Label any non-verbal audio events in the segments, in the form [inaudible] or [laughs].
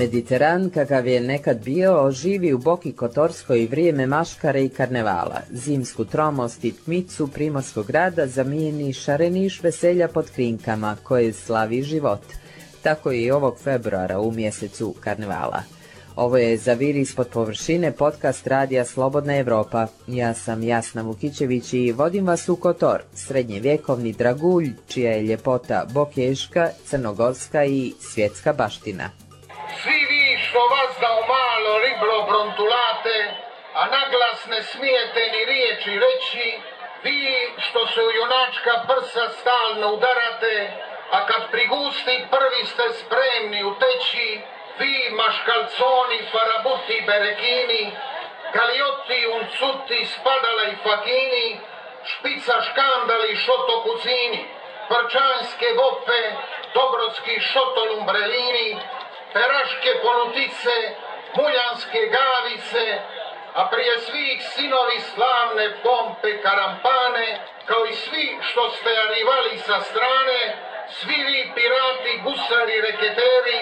Mediteran, kakav je nekad bio, živi u Boki Kotorskoj vrijeme maškare i karnevala. Zimsku tromost i tmicu primorskog grada zamijeni šareniš veselja pod krinkama, koje slavi život. Tako je i ovog februara u mjesecu karnevala. Ovo je Zavir ispod površine podcast radija Slobodna Evropa. Ja sam Jasna Vukićević i vodim vas u Kotor, srednjevjekovni dragulj, čija je ljepota bokeška, crnogorska i svjetska baština. Svi vi što vas da u malo riblo brontulate, a naglas ne smijete ni riječi reći, vi što se u junačka prsa stalno udarate, a kad prigusti prvi ste spremni uteći, vi maškalconi, farabuti, berekini, galiotti, uncuti, spadala i fakini, špica škandali, šoto kuzini, prčanske vope, dobrodski šoto lumbrelini, peraške ponutice, muljanske gavice, a prije svih sinovi slavne pompe karampane, kao i svi što ste arivali sa strane, svi vi pirati, gusari, reketeri,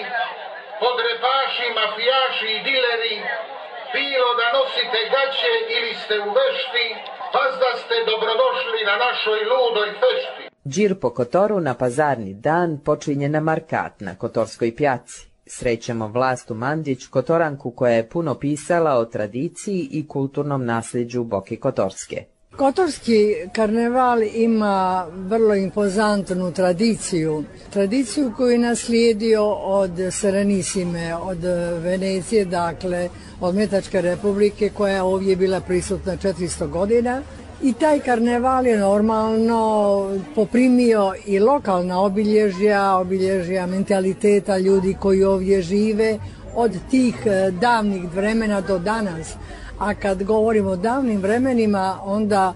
podrepaši, mafijaši i dileri, bilo da nosite gaće ili ste u vešti, pas da ste dobrodošli na našoj ludoj fešti. Džir po Kotoru na pazarni dan počinje na Markat na Kotorskoj pjaci. Srećemo Vlastu Mandić, Kotoranku koja je puno pisala o tradiciji i kulturnom nasljeđu Boke Kotorske. Kotorski karneval ima vrlo impozantnu tradiciju. Tradiciju koju je naslijedio od Serenisime, od Venecije, dakle od Metačke republike koja je ovdje bila prisutna 400 godina. I taj karneval je normalno poprimio i lokalna obilježja, obilježja mentaliteta ljudi koji ovdje žive od tih davnih vremena do danas. A kad govorimo o davnim vremenima, onda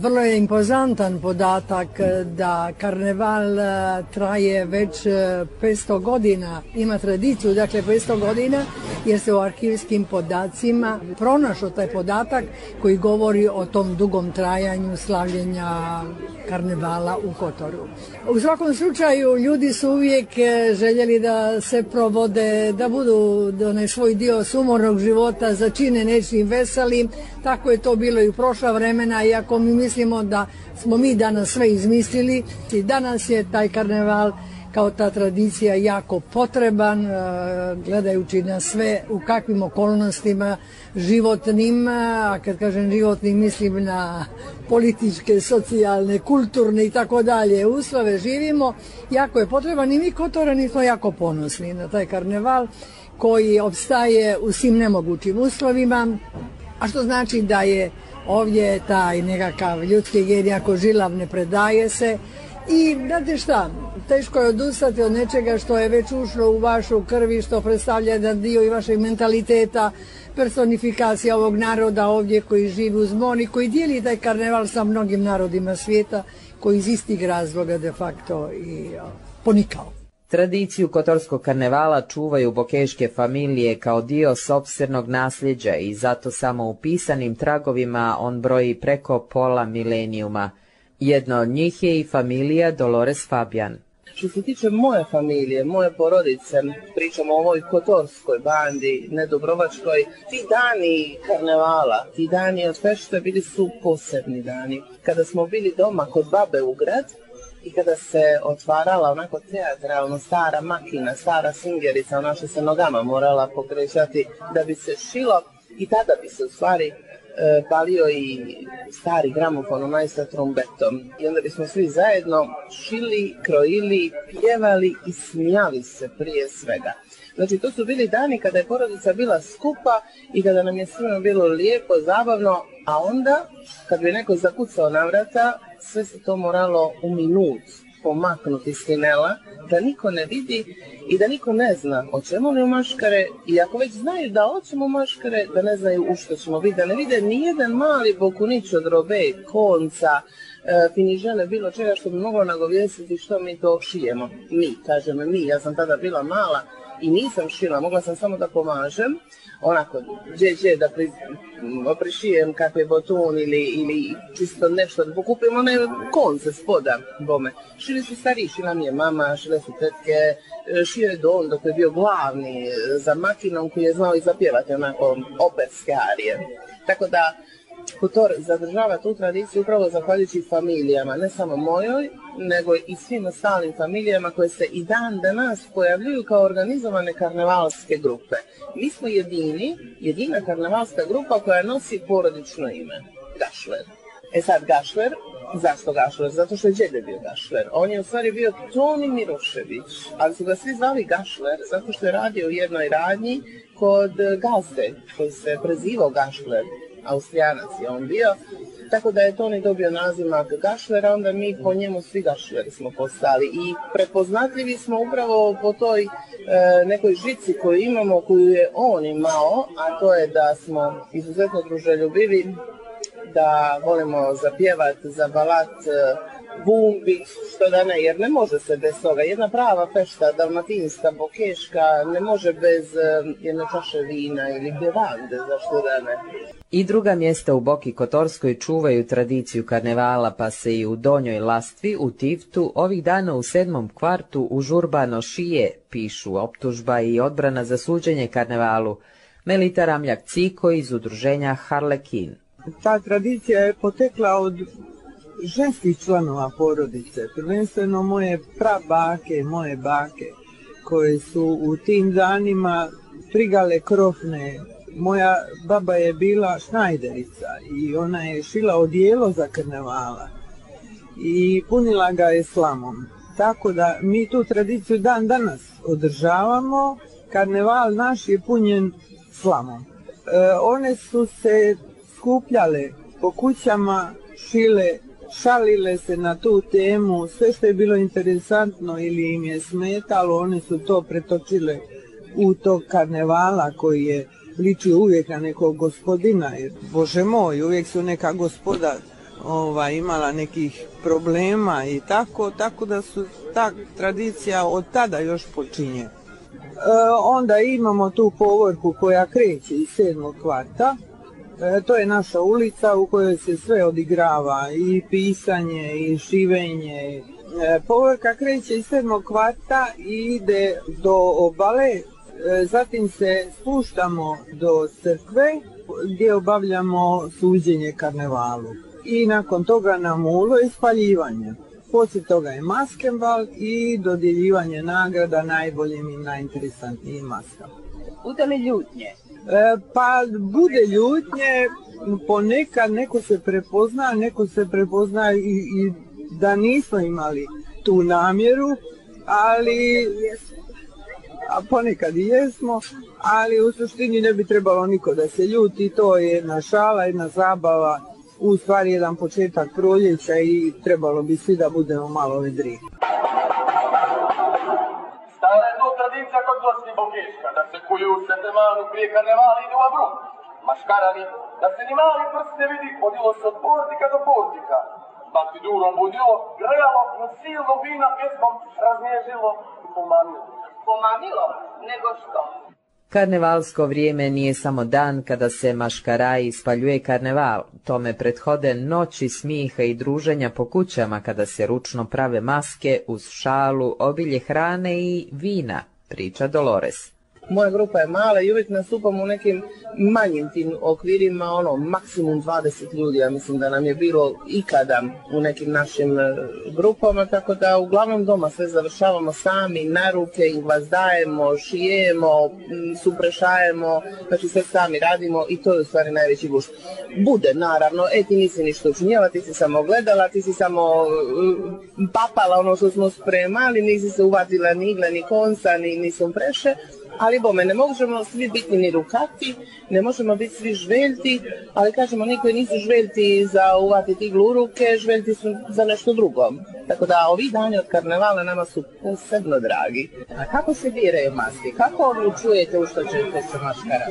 vrlo je impozantan podatak da karneval e, traje već 500 e, godina, ima tradiciju, dakle 500 godina, jer se u arhivskim podacima pronašao taj podatak koji govori o tom dugom trajanju slavljenja karnevala u Kotoru. U svakom slučaju ljudi su uvijek željeli da se provode, da budu onaj svoj dio sumornog života začine nečim veselim, tako je to bilo i u prošla vremena, iako mi mislimo da smo mi danas sve izmislili i danas je taj karneval kao ta tradicija jako potreban, e, gledajući na sve u kakvim okolnostima životnim, a kad kažem životnim mislim na političke, socijalne, kulturne i tako dalje uslove živimo, jako je potreban i mi Kotorani smo jako ponosni na taj karneval koji obstaje u svim nemogućim uslovima, a što znači da je ovdje taj nekakav ljudski gen jako žilav ne predaje se i znate šta, teško je odustati od nečega što je već ušlo u vašu krvi, što predstavlja jedan dio i vašeg mentaliteta, personifikacija ovog naroda ovdje koji živi uz moni, koji dijeli taj karneval sa mnogim narodima svijeta, koji iz istih razloga de facto i ponikao. Tradiciju kotorskog karnevala čuvaju bokeške familije kao dio sopstvenog nasljeđa i zato samo u pisanim tragovima on broji preko pola milenijuma. Jedna od njih je i familija Dolores Fabian. Što se tiče moje familije, moje porodice, pričamo o ovoj kotorskoj bandi, nedobrovačkoj, ti dani karnevala, ti dani od fešte bili su posebni dani. Kada smo bili doma kod babe u grad, i kada se otvarala onako teatralno stara makina, stara singerica, ona što se nogama morala pokrećati da bi se šilo i tada bi se u stvari e, palio i stari gramofon onaj sa trombetom. I onda bismo svi zajedno šili, krojili, pjevali i smijali se prije svega. Znači to su bili dani kada je porodica bila skupa i kada nam je svima bilo lijepo, zabavno, a onda kad bi neko zakucao na vrata, sve se to moralo u minut pomaknuti s tinela, da niko ne vidi i da niko ne zna o čemu li maškare i ako već znaju da hoćemo maškare, da ne znaju u što ćemo vidjeti, da ne vide nijedan mali bokunić od robe, konca, e, finižele, bilo čega što bi moglo nagovijestiti što mi to šijemo. Mi, kažem mi, ja sam tada bila mala, i nisam šila, mogla sam samo da pomažem, onako, gdje, da pri, prišijem kakve botun ili, ili čisto nešto, da pokupim one konce spoda bome. Šili su stari, šila mi je mama, šile su tetke, šio je Don dok je bio glavni za makinom koji je znao i zapjevati onako operske arije. Tako da Kotor zadržava tu tradiciju upravo zahvaljujući familijama, ne samo mojoj, nego i svim ostalim familijama koje se i dan danas pojavljuju kao organizovane karnevalske grupe. Mi smo jedini, jedina karnevalska grupa koja nosi porodično ime, Gašler. E sad Gašler, zašto Gašler? Zato što je djede bio Gašler. On je u stvari bio Toni Mirošević, ali su ga svi zvali Gašler zato što je radio u jednoj radnji kod gazde koji se prezivao Gašler. Austrijanac je on bio, tako da je Toni dobio nazimak Gašlera, onda mi po njemu svi Gašleri smo postali i prepoznatljivi smo upravo po toj e, nekoj žici koju imamo, koju je on imao, a to je da smo izuzetno druželjubivi, da volimo zapjevati, zabalat, e, bumbi, što da ne, jer ne može se bez toga. Jedna prava fešta, dalmatinska, bokeška, ne može bez e, jedne čaše vina ili bevande, zašto da ne. I druga mjesta u Boki Kotorskoj čuvaju tradiciju karnevala, pa se i u Donjoj Lastvi, u Tivtu, ovih dana u sedmom kvartu užurbano šije, pišu optužba i odbrana za suđenje karnevalu, Melita Ramljak Ciko iz udruženja Harlekin. Ta tradicija je potekla od ženskih članova porodice, prvenstveno moje prabake, moje bake, koje su u tim danima prigale krofne moja baba je bila šnajderica i ona je šila odijelo za karnevala i punila ga je slamom. Tako da mi tu tradiciju dan danas održavamo. Karneval naš je punjen slamom. E, one su se skupljale po kućama, šile, šalile se na tu temu, sve što je bilo interesantno ili im je smetalo, one su to pretočile u tog karnevala koji je liči uvijek na nekog gospodina, jer bože moj, uvijek su neka gospoda ova, imala nekih problema i tako, tako da su ta tradicija od tada još počinje. E, onda imamo tu povorku koja kreće iz sedmog kvarta, e, to je naša ulica u kojoj se sve odigrava i pisanje i šivenje. E, povorka kreće iz sedmog kvarta i ide do obale zatim se spuštamo do crkve gdje obavljamo suđenje karnevalu. I nakon toga nam ulo i spaljivanje. Poslije toga je maskenbal i dodjeljivanje nagrada najboljim i najinteresantnijim maskama. Bude li ljutnje? E, pa bude ljutnje, ponekad neko se prepozna, neko se prepozna i, i da nismo imali tu namjeru, ali a ponekad i jesmo, ali u suštini ne bi trebalo niko da se ljuti, to je jedna šala, jedna zabava, u stvari jedan početak proljeća i trebalo bi svi da budemo malo vedri. Stala je to tradicija kod gosti Bogiška, da se kuju u Setemanu prije karnevala idu u bruk. Maškarani, da se ni mali prst ne vidi, odilo se od portika do portika. Bati durom budilo, grejalo, na silno vina pjesmom raznježilo i pomamilo pomamilo, nego što. Karnevalsko vrijeme nije samo dan kada se maškaraji spaljuje karneval, tome prethode noći smijeha i druženja po kućama kada se ručno prave maske uz šalu, obilje hrane i vina, priča Dolores. Moja grupa je mala i uvijek nastupamo u nekim manjim tim okvirima, ono, maksimum 20 ljudi, ja mislim da nam je bilo ikada u nekim našim e, grupama, tako da uglavnom doma sve završavamo sami, na ruke vas dajemo, šijemo, suprešajemo, znači sve sami radimo i to je u stvari najveći gušt. Bude, naravno, e ti nisi ništa učinjela, ti si samo gledala, ti si samo e, papala ono što smo spremali, nisi se uvatila ni igle, ni konca, ni, ni preše, ali bome, ne možemo svi biti ni rukati, ne možemo biti svi žveljti, ali kažemo, oni koji nisu žveljti za uvatiti iglu ruke, žveljti su za nešto drugo. Tako da ovi dani od karnevala nama su posebno dragi. A kako se biraju maske? Kako odlučujete u što ćete se maškara?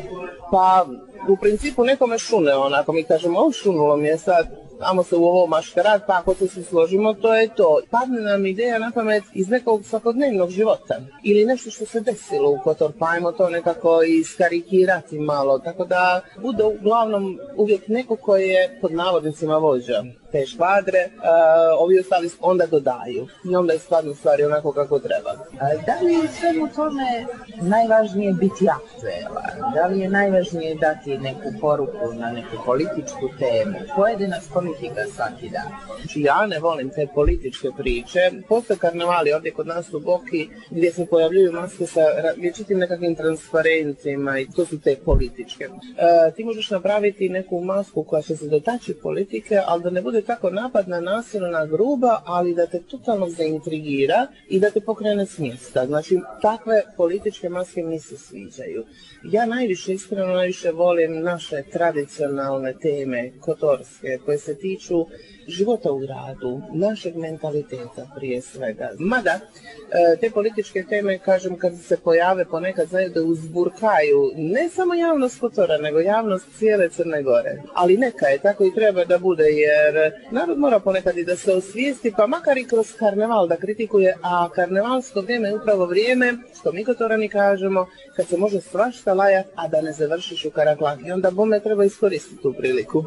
Pa, u principu nekome šune onako, mi kažemo, o šunulo mi je sad, amo se u ovo maškarad, pa ako se svi složimo, to je to. Padne nam ideja na pamet iz nekog svakodnevnog života. Ili nešto što se desilo u Kotor, pa ajmo to nekako iskarikirati malo, tako da bude uglavnom uvijek neko koji je pod navodnicima vođa te škvadre, uh, ovi ostali onda dodaju i onda je stvarno stvari onako kako treba. Da li je svemu tome najvažnije biti aktuelan? Da li je najvažnije dati neku poruku na neku političku temu? Pojedina politika svaki dan. Znači ja ne volim te političke priče. Postoje karnevali ovdje kod nas u Boki gdje se pojavljuju maske sa vječitim nekakvim transparentima i to su te političke. Uh, ti možeš napraviti neku masku koja će se dotaći politike, ali da ne bude tako napadna, nasilna, gruba, ali da te totalno zaintrigira i da te pokrene s mjesta. Znači, takve političke maske mi se sviđaju. Ja najviše, iskreno najviše volim naše tradicionalne teme, kotorske, koje se tiču života u gradu, našeg mentaliteta prije svega. Mada, e, te političke teme, kažem, kad se pojave ponekad znaju da uzburkaju ne samo javnost Kotora, nego javnost cijele Crne Gore. Ali neka je, tako i treba da bude, jer narod mora ponekad i da se osvijesti, pa makar i kroz karneval da kritikuje, a karnevalsko vrijeme je upravo vrijeme, što mi Kotorani kažemo, kad se može svašta lajat, a da ne završiš u karaklak. I onda bome treba iskoristiti tu priliku.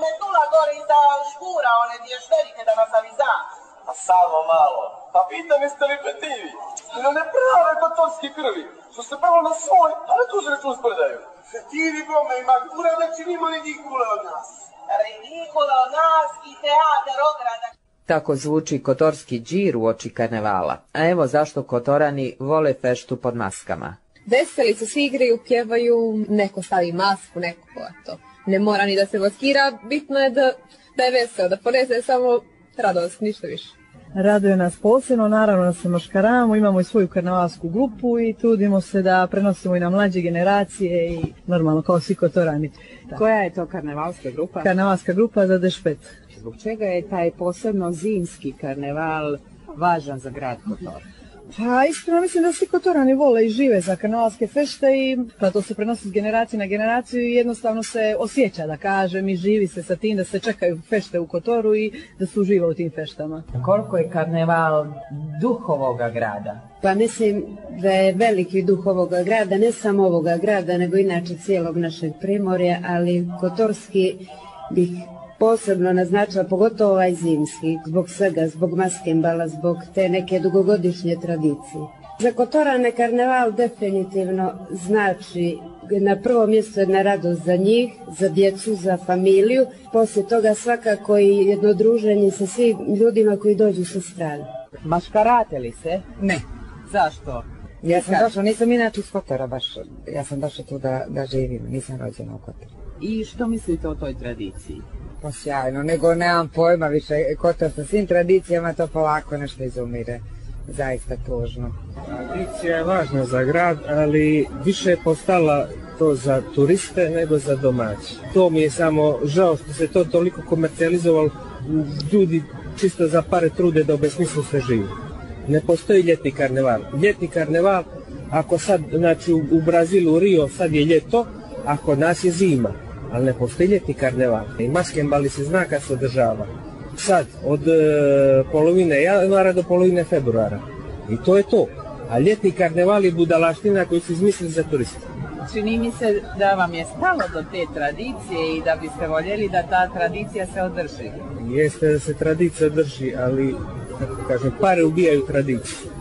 Metula gore iza škura, one vješterike da nas aviza. A samo malo. Pitam jeste li petivi? Na ne prave kotorski krvi. Što se prvo na svoj, a ne tuži račun spredaju. Petivi bome, ima kura da činimo ridikule od nas. Ridikule od nas i teater ograda. Tako zvuči kotorski džir u oči karnevala. A evo zašto kotorani vole feštu pod maskama. Veseli se, svi igraju, pjevaju, neko stavi masku, neko to. Ne mora ni da se maskira, bitno je da, da je vesel, da ponese samo radost, ništa više. Raduje nas posebno, naravno da se maškaramo, imamo i svoju karnevalsku grupu i trudimo se da prenosimo i na mlađe generacije i normalno kao svi kotorani. Koja je to karnevalska grupa? Karnevalska grupa za Dešpet. Zbog čega je taj posebno zimski karneval važan za grad Kotor? Pa iskreno mislim da svi kotorani vole i žive za karnevalske fešte i pa to se prenosi s generacije na generaciju i jednostavno se osjeća da kažem i živi se sa tim da se čekaju fešte u Kotoru i da se uživa u tim feštama. Koliko je karneval duh ovoga grada? Pa mislim da je veliki duh ovoga grada, ne samo ovoga grada, nego inače cijelog našeg primorja, ali kotorski bih posebno naznačila, pogotovo ovaj zimski, zbog svega, zbog maskembala, zbog te neke dugogodišnje tradicije. Za Kotorane karneval definitivno znači na prvo mjesto jedna radost za njih, za djecu, za familiju, poslije toga svakako i jedno druženje sa svim ljudima koji dođu sa strane. Maškarate li se? Ne. Zašto? Ja sam došla, nisam inače iz Kotora baš, ja sam došla tu da, da živim, nisam rođena u Kotoru. I što mislite o toj tradiciji? Pa sjajno, nego nemam pojma više, Kotor sa svim tradicijama to polako nešto izumire. Zaista tužno. Tradicija je važna za grad, ali više je postala to za turiste nego za domaće. To mi je samo žao što se to toliko komercijalizovalo, ljudi čisto za pare trude da obesmislu se živi. Ne postoji ljetni karneval. Ljetni karneval, ako sad, znači u Brazilu, u Rio, sad je ljeto, a kod nas je zima ali ne postoji ljetni karneval. I maskembali se zna kad se održava. Sad, od e, polovine januara do polovine februara. I to je to. A ljetni karneval je budalaština koju su izmislili za turiste. Čini mi se da vam je stalo do te tradicije i da biste voljeli da ta tradicija se održi. Jeste da se tradicija održi, ali, kako kažem, pare ubijaju tradiciju.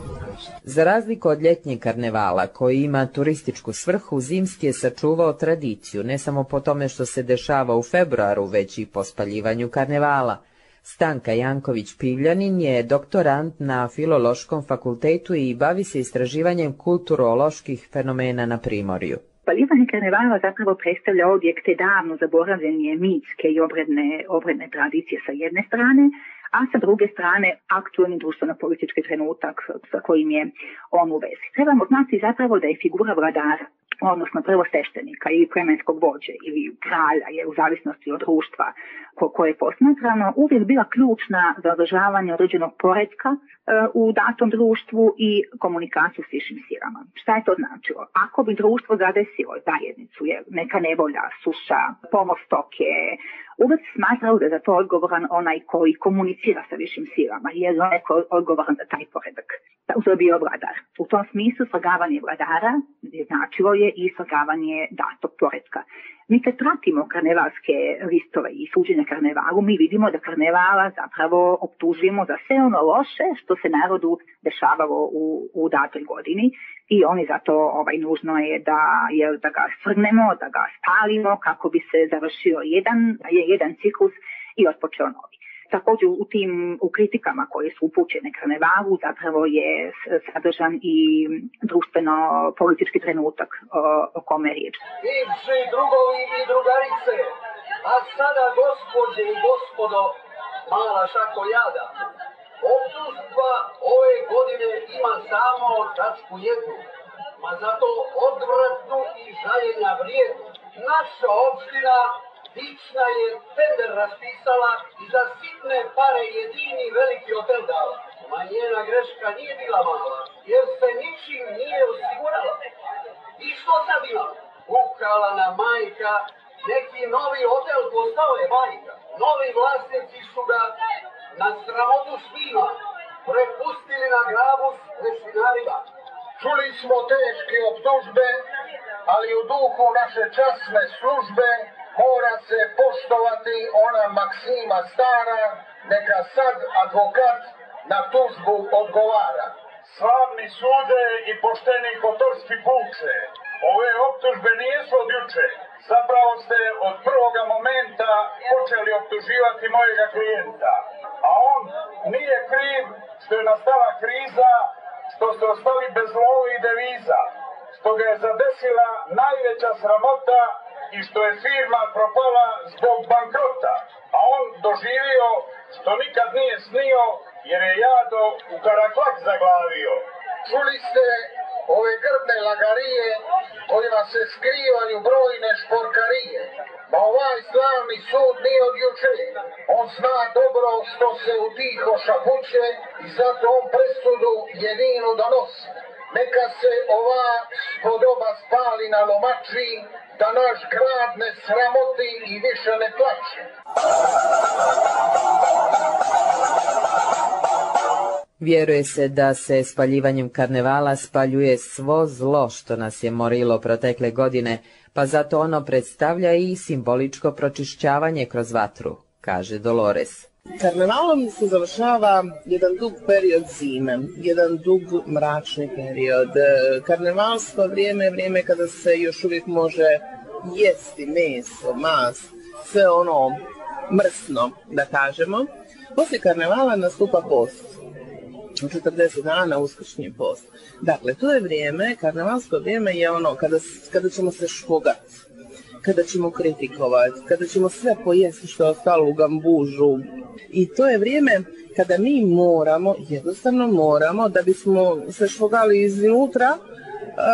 Za razliku od ljetnjeg karnevala, koji ima turističku svrhu, zimski je sačuvao tradiciju, ne samo po tome što se dešava u februaru, već i po spaljivanju karnevala. Stanka Janković-Pivljanin je doktorant na Filološkom fakultetu i bavi se istraživanjem kulturoloških fenomena na Primorju. Spaljivanje karnevala zapravo predstavlja objekte davno zaboravljenje mitske i obredne, obredne tradicije sa jedne strane, a sa druge strane aktualni društveno-politički trenutak sa kojim je on u vezi. Trebamo znati zapravo da je figura vladara odnosno prvo sveštenika ili plemenskog vođe ili kralja, je u zavisnosti od društva ko, koje je posmatrano, uvijek bila ključna za održavanje određenog poredka e, u datom društvu i komunikaciju s višim silama. Šta je to značilo? Ako bi društvo zadesilo zajednicu, je neka nevolja, suša, pomor stoke, uvek smatrao da je za to odgovoran onaj koji komunicira sa višim silama, jer koji je odgovoran za taj poredak. To je bio vladar. U tom smislu slagavanje vladara značilo je i slagavanje datog poredka. Mi kad pratimo karnevalske listove i suđenja karnevalu, mi vidimo da karnevala zapravo optužujemo za sve ono loše što se narodu dešavalo u, u datoj godini i oni zato ovaj, nužno je da, je da ga svrnemo, da ga spalimo kako bi se završio jedan, jedan ciklus i otpočeo novi. Također u tim u kritikama koje su upućene karnevalu zapravo je sadržan i društveno politički trenutak o, o kome je riječ. Bivši drugovi i drugarice, a sada gospođe i gospodo, mala šako jada, Optužba ove godine ima samo tačku jednu, ma zato odvratnu i žaljenja vrijednu. Naša opština Dična je tender raspisala i za sitne pare jedini veliki hotel dala. Ma njena greška nije bila mala, jer se ničim nije osigurala. I što sad ima? Ukrala na majka, neki novi hotel postao je majka. Novi vlasnici su ga na sramotu svima prepustili na glavu lešinarima. Čuli smo teške optužbe, ali u duhu naše časne službe mora se poštovati ona maksima stara, neka sad advokat na tužbu odgovara. Slavni sude i pošteni kotorski puče, ove optužbe nisu od juče. Zapravo ste od prvoga momenta počeli optuživati mojega klijenta. A on nije kriv što je nastala kriza, što ste ostali bez lovi i deviza, što ga je zadesila najveća sramota i što je firma propala zbog bankrota, a on doživio što nikad nije snio jer je jado u karaklak zaglavio. Čuli ste ove grdne lagarije kojima se skrivaju brojne šporkarije. Ma ovaj slavni sud nije od juče. On zna dobro što se u tiho šapuće i zato on presudu jedinu donosi. Neka se ova spodoba spali na lomači, da naš grad ne sramoti i više ne plaće. Vjeruje se da se spaljivanjem karnevala spaljuje svo zlo što nas je morilo protekle godine, pa zato ono predstavlja i simboličko pročišćavanje kroz vatru, kaže Dolores. Karnevalom se završava jedan dug period zime, jedan dug mračni period. Karnevalsko vrijeme je vrijeme kada se još uvijek može jesti meso, mas, sve ono mrsno, da kažemo. Poslije karnevala nastupa post. 40 dana uskršnji post. Dakle, to je vrijeme, karnevalsko vrijeme je ono kada, kada ćemo se špogati, kada ćemo kritikovati, kada ćemo sve pojesti što je ostalo u gambužu. I to je vrijeme kada mi moramo, jednostavno moramo, da bismo se špogali iznutra,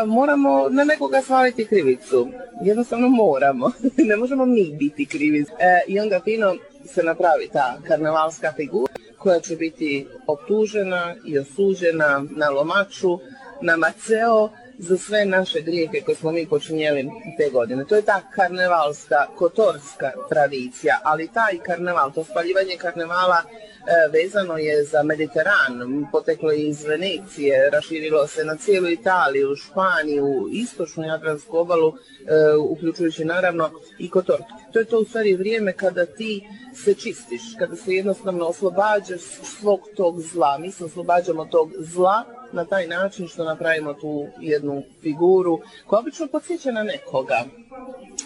moramo na nekoga svaliti krivicu. Jednostavno moramo. [laughs] ne možemo mi biti krivi. E, I onda fino se napravi ta karnevalska figura koja će biti optužena i osuđena na lomaču, na maceo za sve naše grijehe koje smo mi počinjeli te godine. To je ta karnevalska, kotorska tradicija, ali taj karneval, to spaljivanje karnevala E, vezano je za Mediteran, poteklo je iz Venecije, raširilo se na cijelu Italiju, Španiju, istočnu Jadransku obalu, e, uključujući naravno i Kotor. To je to u stvari vrijeme kada ti se čistiš, kada se jednostavno oslobađaš svog tog zla. Mi se oslobađamo tog zla na taj način što napravimo tu jednu figuru koja obično podsjeća na nekoga.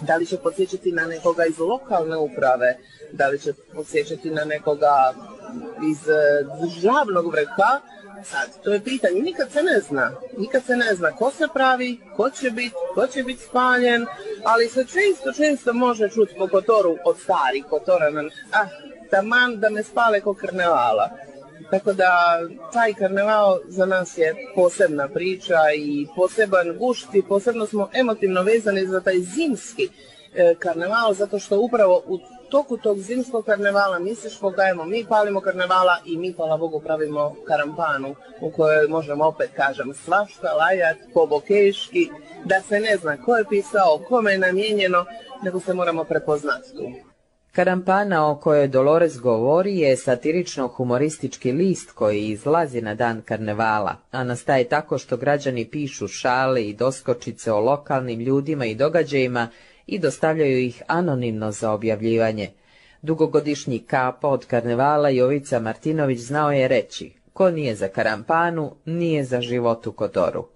Da li će podsjećati na nekoga iz lokalne uprave, da li će podsjećati na nekoga iz e, državnog vrha, sad, to je pitanje, nikad se ne zna, nikad se ne zna ko se pravi, ko će biti, ko će biti spaljen, ali se često, često može čuti po kotoru od starih kotora, ah, taman da me spale ko krnevala. Tako da taj karneval za nas je posebna priča i poseban gušt i posebno smo emotivno vezani za taj zimski e, karneval zato što upravo u toku tog zimskog karnevala mi se špogajemo, mi palimo karnevala i mi, hvala Bogu, pravimo karampanu u kojoj možemo opet, kažem, svašta, lajat, pobokeški, da se ne zna ko je pisao, kome je namijenjeno, nego se moramo prepoznati tu. Karampana o kojoj Dolores govori je satirično-humoristički list koji izlazi na dan karnevala, a nastaje tako što građani pišu šale i doskočice o lokalnim ljudima i događajima i dostavljaju ih anonimno za objavljivanje. Dugogodišnji kapa od karnevala Jovica Martinović znao je reći, ko nije za karampanu, nije za život u Kotoru.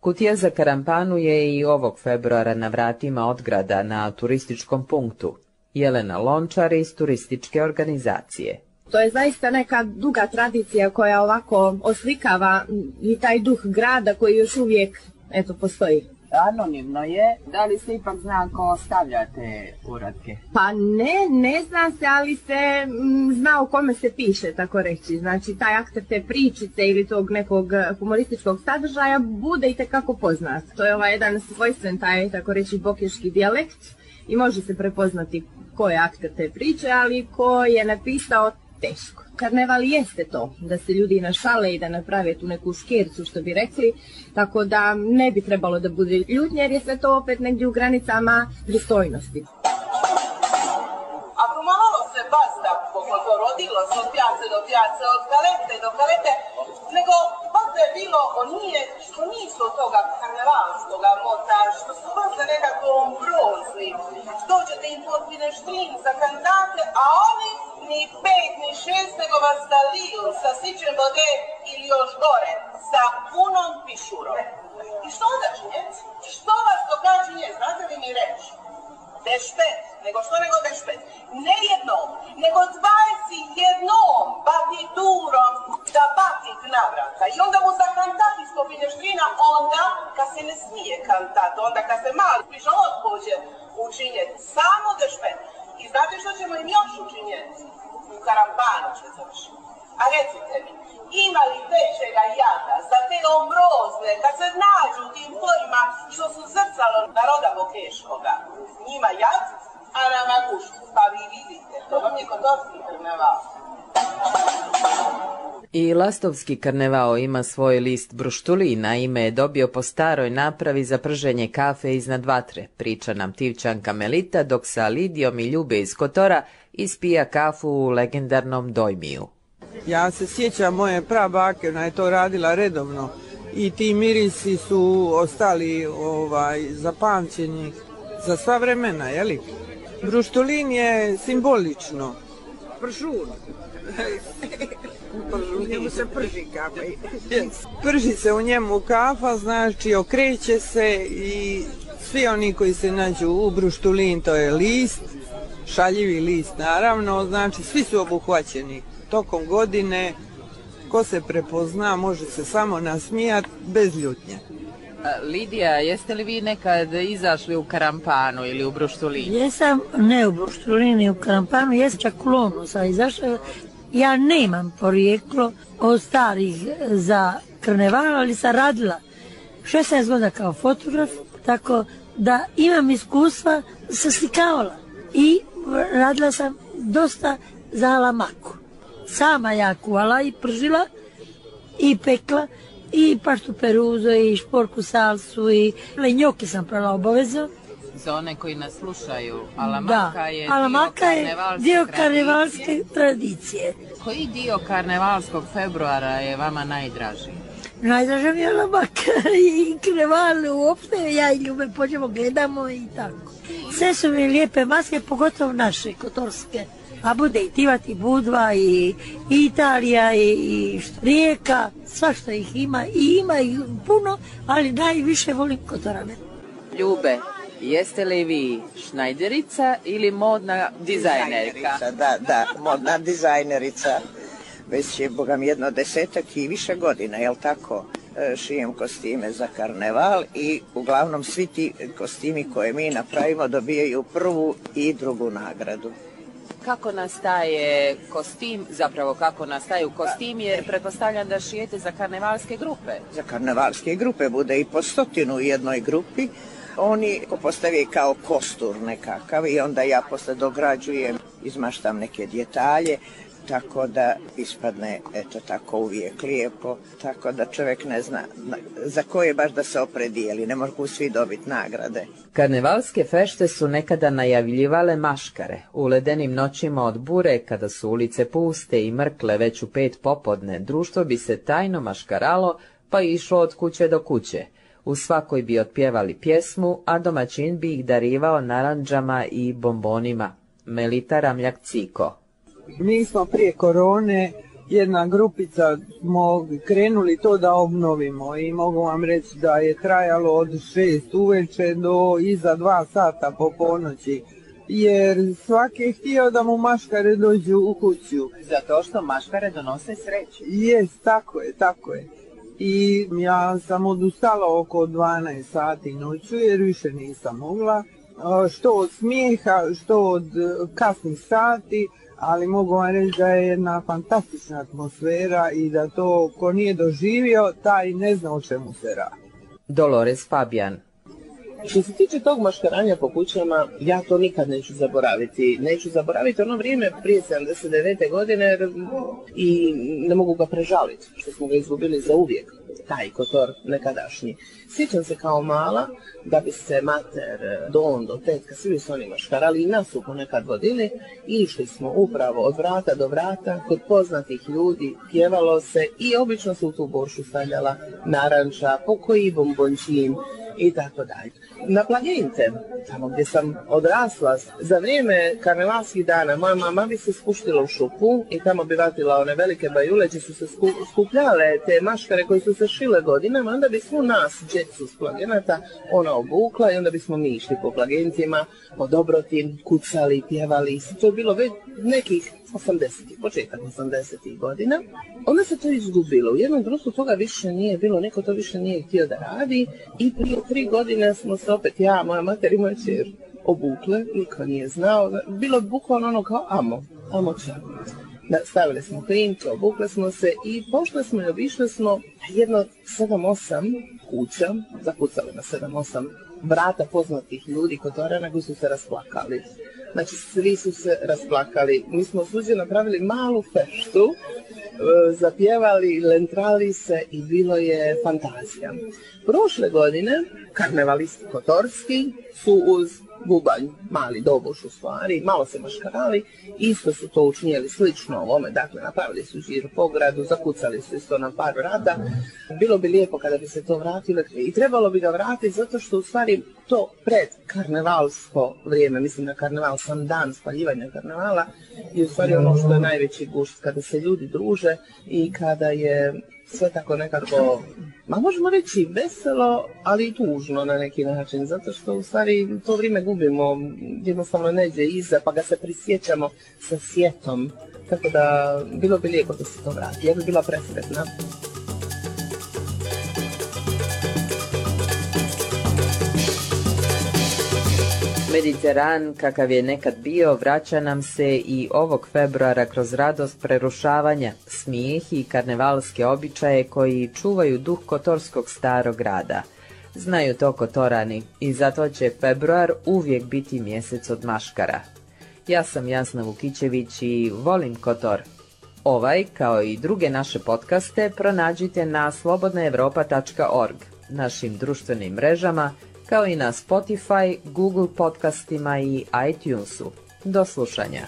Kutija za karampanu je i ovog februara na vratima odgrada na turističkom punktu. Jelena Lončar iz turističke organizacije. To je zaista neka duga tradicija koja ovako oslikava i taj duh grada koji još uvijek eto, postoji. Anonimno je, da li se ipak zna ko stavlja te uradke? Pa ne, ne zna se, ali se mm, zna o kome se piše, tako reći. Znači, taj akter te pričice ili tog nekog humorističkog sadržaja bude i tekako poznat. To je ovaj jedan svojstven taj, tako reći, bokeški dijalekt i može se prepoznati ko je akter te priče, ali ko je napisao teško. Karneval jeste to, da se ljudi našale i da naprave tu neku škercu što bi rekli, tako da ne bi trebalo da bude ljudnje jer je sve to opet negdje u granicama pristojnosti. Ako malo se basta rodilo od pjace do pjace, od kalete do kalete, nego je bilo nije, što nisu od toga karnevalskoga mota, što su za nekako ombrozni. Dođete im potpine štrin za kantate, a oni ni pet, ni šest, nego vas zaliju sa sićem vode ili još gore, sa punom pišurom. I što onda činjeti? Što vas događa znate li mi reći? Dešpet, nego što nego dešpet? Ne jednom, nego dvajesi jednom batiturom da batit navrata. I onda mu za kantat iskopine štrina, onda kad se ne smije kantat, onda kad se mali pišovod pođe učinjeti, samo dešpet. I znate što ćemo im još učinjeti? U završiti. A recite mi, ima li većega jada za te ombrozne, kad se nađu u tim pojima što su zrcalo naroda Bokeškoga? Njima jad, a nama guš. Pa vi vidite, to vam je kod karneval. I Lastovski karnevao ima svoj list bruštulina, ime je dobio po staroj napravi za prženje kafe iznad vatre, priča nam Tivčanka Melita, dok sa Lidijom i Ljube iz Kotora ispija kafu u legendarnom Dojmiju. Ja se sjećam moje prabake, ona je to radila redovno i ti mirisi su ostali ovaj, zapamćeni za sva vremena, jeli? Bruštulin je simbolično. Pršun. U njemu se prži kafa. Prži se u njemu kafa, znači okreće se i svi oni koji se nađu u bruštulin, to je list, šaljivi list naravno, znači svi su obuhvaćeni tokom godine. Ko se prepozna može se samo nasmijati bez ljutnje. Lidija, jeste li vi nekad izašli u Karampanu ili u Bruštulini? Jesam, ne u Bruštulini, u Karampanu, jesam čak u Lonu sam izašla. Ja nemam porijeklo od starih za karneval, ali sam radila 16 godina kao fotograf, tako da imam iskustva sa slikavala. I radila sam dosta za lamaku. Sama ja kuvala i pržila i pekla i paštu peruzo i šporku salsu i lenjoke sam prala obavezno. Za one koji nas slušaju, alamaka je alamaka dio je dio karnevalske tradicije. Koji dio karnevalskog februara je vama najdraži? Najdraža mi je alamaka [laughs] i karneval uopšte, ja i Ljube pođemo, gledamo i tako. Sve su mi lijepe maske, pogotovo naše, kotorske. A bude i Tivat i Budva i, Italija i, i Rijeka, svašta ih ima i ima ih puno, ali najviše volim Kotorane. Ljube, jeste li vi šnajderica ili modna dizajnerka? Da, da, modna dizajnerica. Već je, bogam, jedno desetak i više godina, jel tako? E, šijem kostime za karneval i uglavnom svi ti kostimi koje mi napravimo dobijaju prvu i drugu nagradu. kako nastaje kostim, zapravo kako nastaju kostim, jer pretpostavljam da šijete za karnevalske grupe. Za karnevalske grupe bude i po stotinu u jednoj grupi. Oni postavi kao kostur nekakav i onda ja posle dograđujem, izmaštam neke djetalje, tako da ispadne eto tako uvijek lijepo, tako da čovjek ne zna za koje baš da se opredijeli, ne mogu svi dobiti nagrade. Karnevalske fešte su nekada najavljivale maškare. U ledenim noćima od bure, kada su ulice puste i mrkle već u pet popodne, društvo bi se tajno maškaralo, pa išlo od kuće do kuće. U svakoj bi otpjevali pjesmu, a domaćin bi ih darivao naranđama i bombonima. Melita Ramljak Ciko mi smo prije korone jedna grupica smo krenuli to da obnovimo i mogu vam reći da je trajalo od šest uveče do iza dva sata po ponoći jer svaki je htio da mu maškare dođu u kuću. Zato što maškare donose sreću. Jes, tako je, tako je. I ja sam odustala oko 12 sati noću jer više nisam mogla. Što od smijeha, što od kasnih sati, ali mogu vam reći da je jedna fantastična atmosfera i da to ko nije doživio, taj ne zna o čemu se radi. Dolores Fabian što se tiče tog maškaranja po kućama, ja to nikad neću zaboraviti. Neću zaboraviti ono vrijeme prije 79. godine i ne mogu ga prežaliti, što smo ga izgubili za uvijek, taj kotor nekadašnji. Sjećam se kao mala da bi se mater, don, do tetka, svi su oni maškarali i nas su ponekad vodili. Išli smo upravo od vrata do vrata, kod poznatih ljudi, pjevalo se i obično su u tu boršu stavljala naranča, pokoji bombončin, i tako dalje. Na Plagente, tamo gdje sam odrasla, za vrijeme karnevalskih dana, moja mama bi se spuštila u šupu i tamo bi vatila one velike bajule gdje su se skupljale te maškare koje su se šile godinama, onda bi svu nas, djecu s Plagenata, ona obukla i onda bismo mi išli po Plagentima, po dobrotim, kucali, pjevali. To je bilo već nekih 80 početak 80 godina. Onda se to izgubilo. U jednom društvu toga više nije bilo, neko to više nije htio da radi i prije tri godine smo se opet ja, moja mater i moja čer obukle, niko nije znao. Bilo je bukvalno ono kao amo, amo čak. Stavili smo klinke, obukle smo se i pošle smo i obišli smo jedno 7-8 kuća, zakucali na 7-8 vrata poznatih ljudi kod Orana koji su se rasplakali. Znači, svi su se rasplakali. Mi smo suđe napravili malu feštu, e, zapjevali, lentrali se i bilo je fantazija. Prošle godine karnevalisti kotorski su uz bubanj, mali doboš u stvari, malo se maškarali, isto su to učinjeli slično ovome, dakle napravili su žir po gradu, zakucali su isto na par vrata. Bilo bi lijepo kada bi se to vratilo i trebalo bi ga vratiti zato što u stvari to pred karnevalsko vrijeme, mislim na karneval sam dan spaljivanja karnevala i u stvari ono što je najveći gušt kada se ljudi druže i kada je sve tako nekako, ma možemo reći veselo, ali i tužno na neki način, zato što u stvari to vrijeme gubimo, jednostavno neđe iza, pa ga se prisjećamo sa sjetom, tako da bilo bi lijepo da se to vrati, ja bi bila presretna. Mediteran, kakav je nekad bio, vraća nam se i ovog februara kroz radost prerušavanja, smijeh i karnevalske običaje koji čuvaju duh kotorskog starog grada. Znaju to kotorani i zato će februar uvijek biti mjesec od maškara. Ja sam Jasna Vukićević i volim Kotor. Ovaj, kao i druge naše podcaste, pronađite na slobodnaevropa.org, našim društvenim mrežama, kao i na Spotify, Google podcastima i iTunesu. Do slušanja.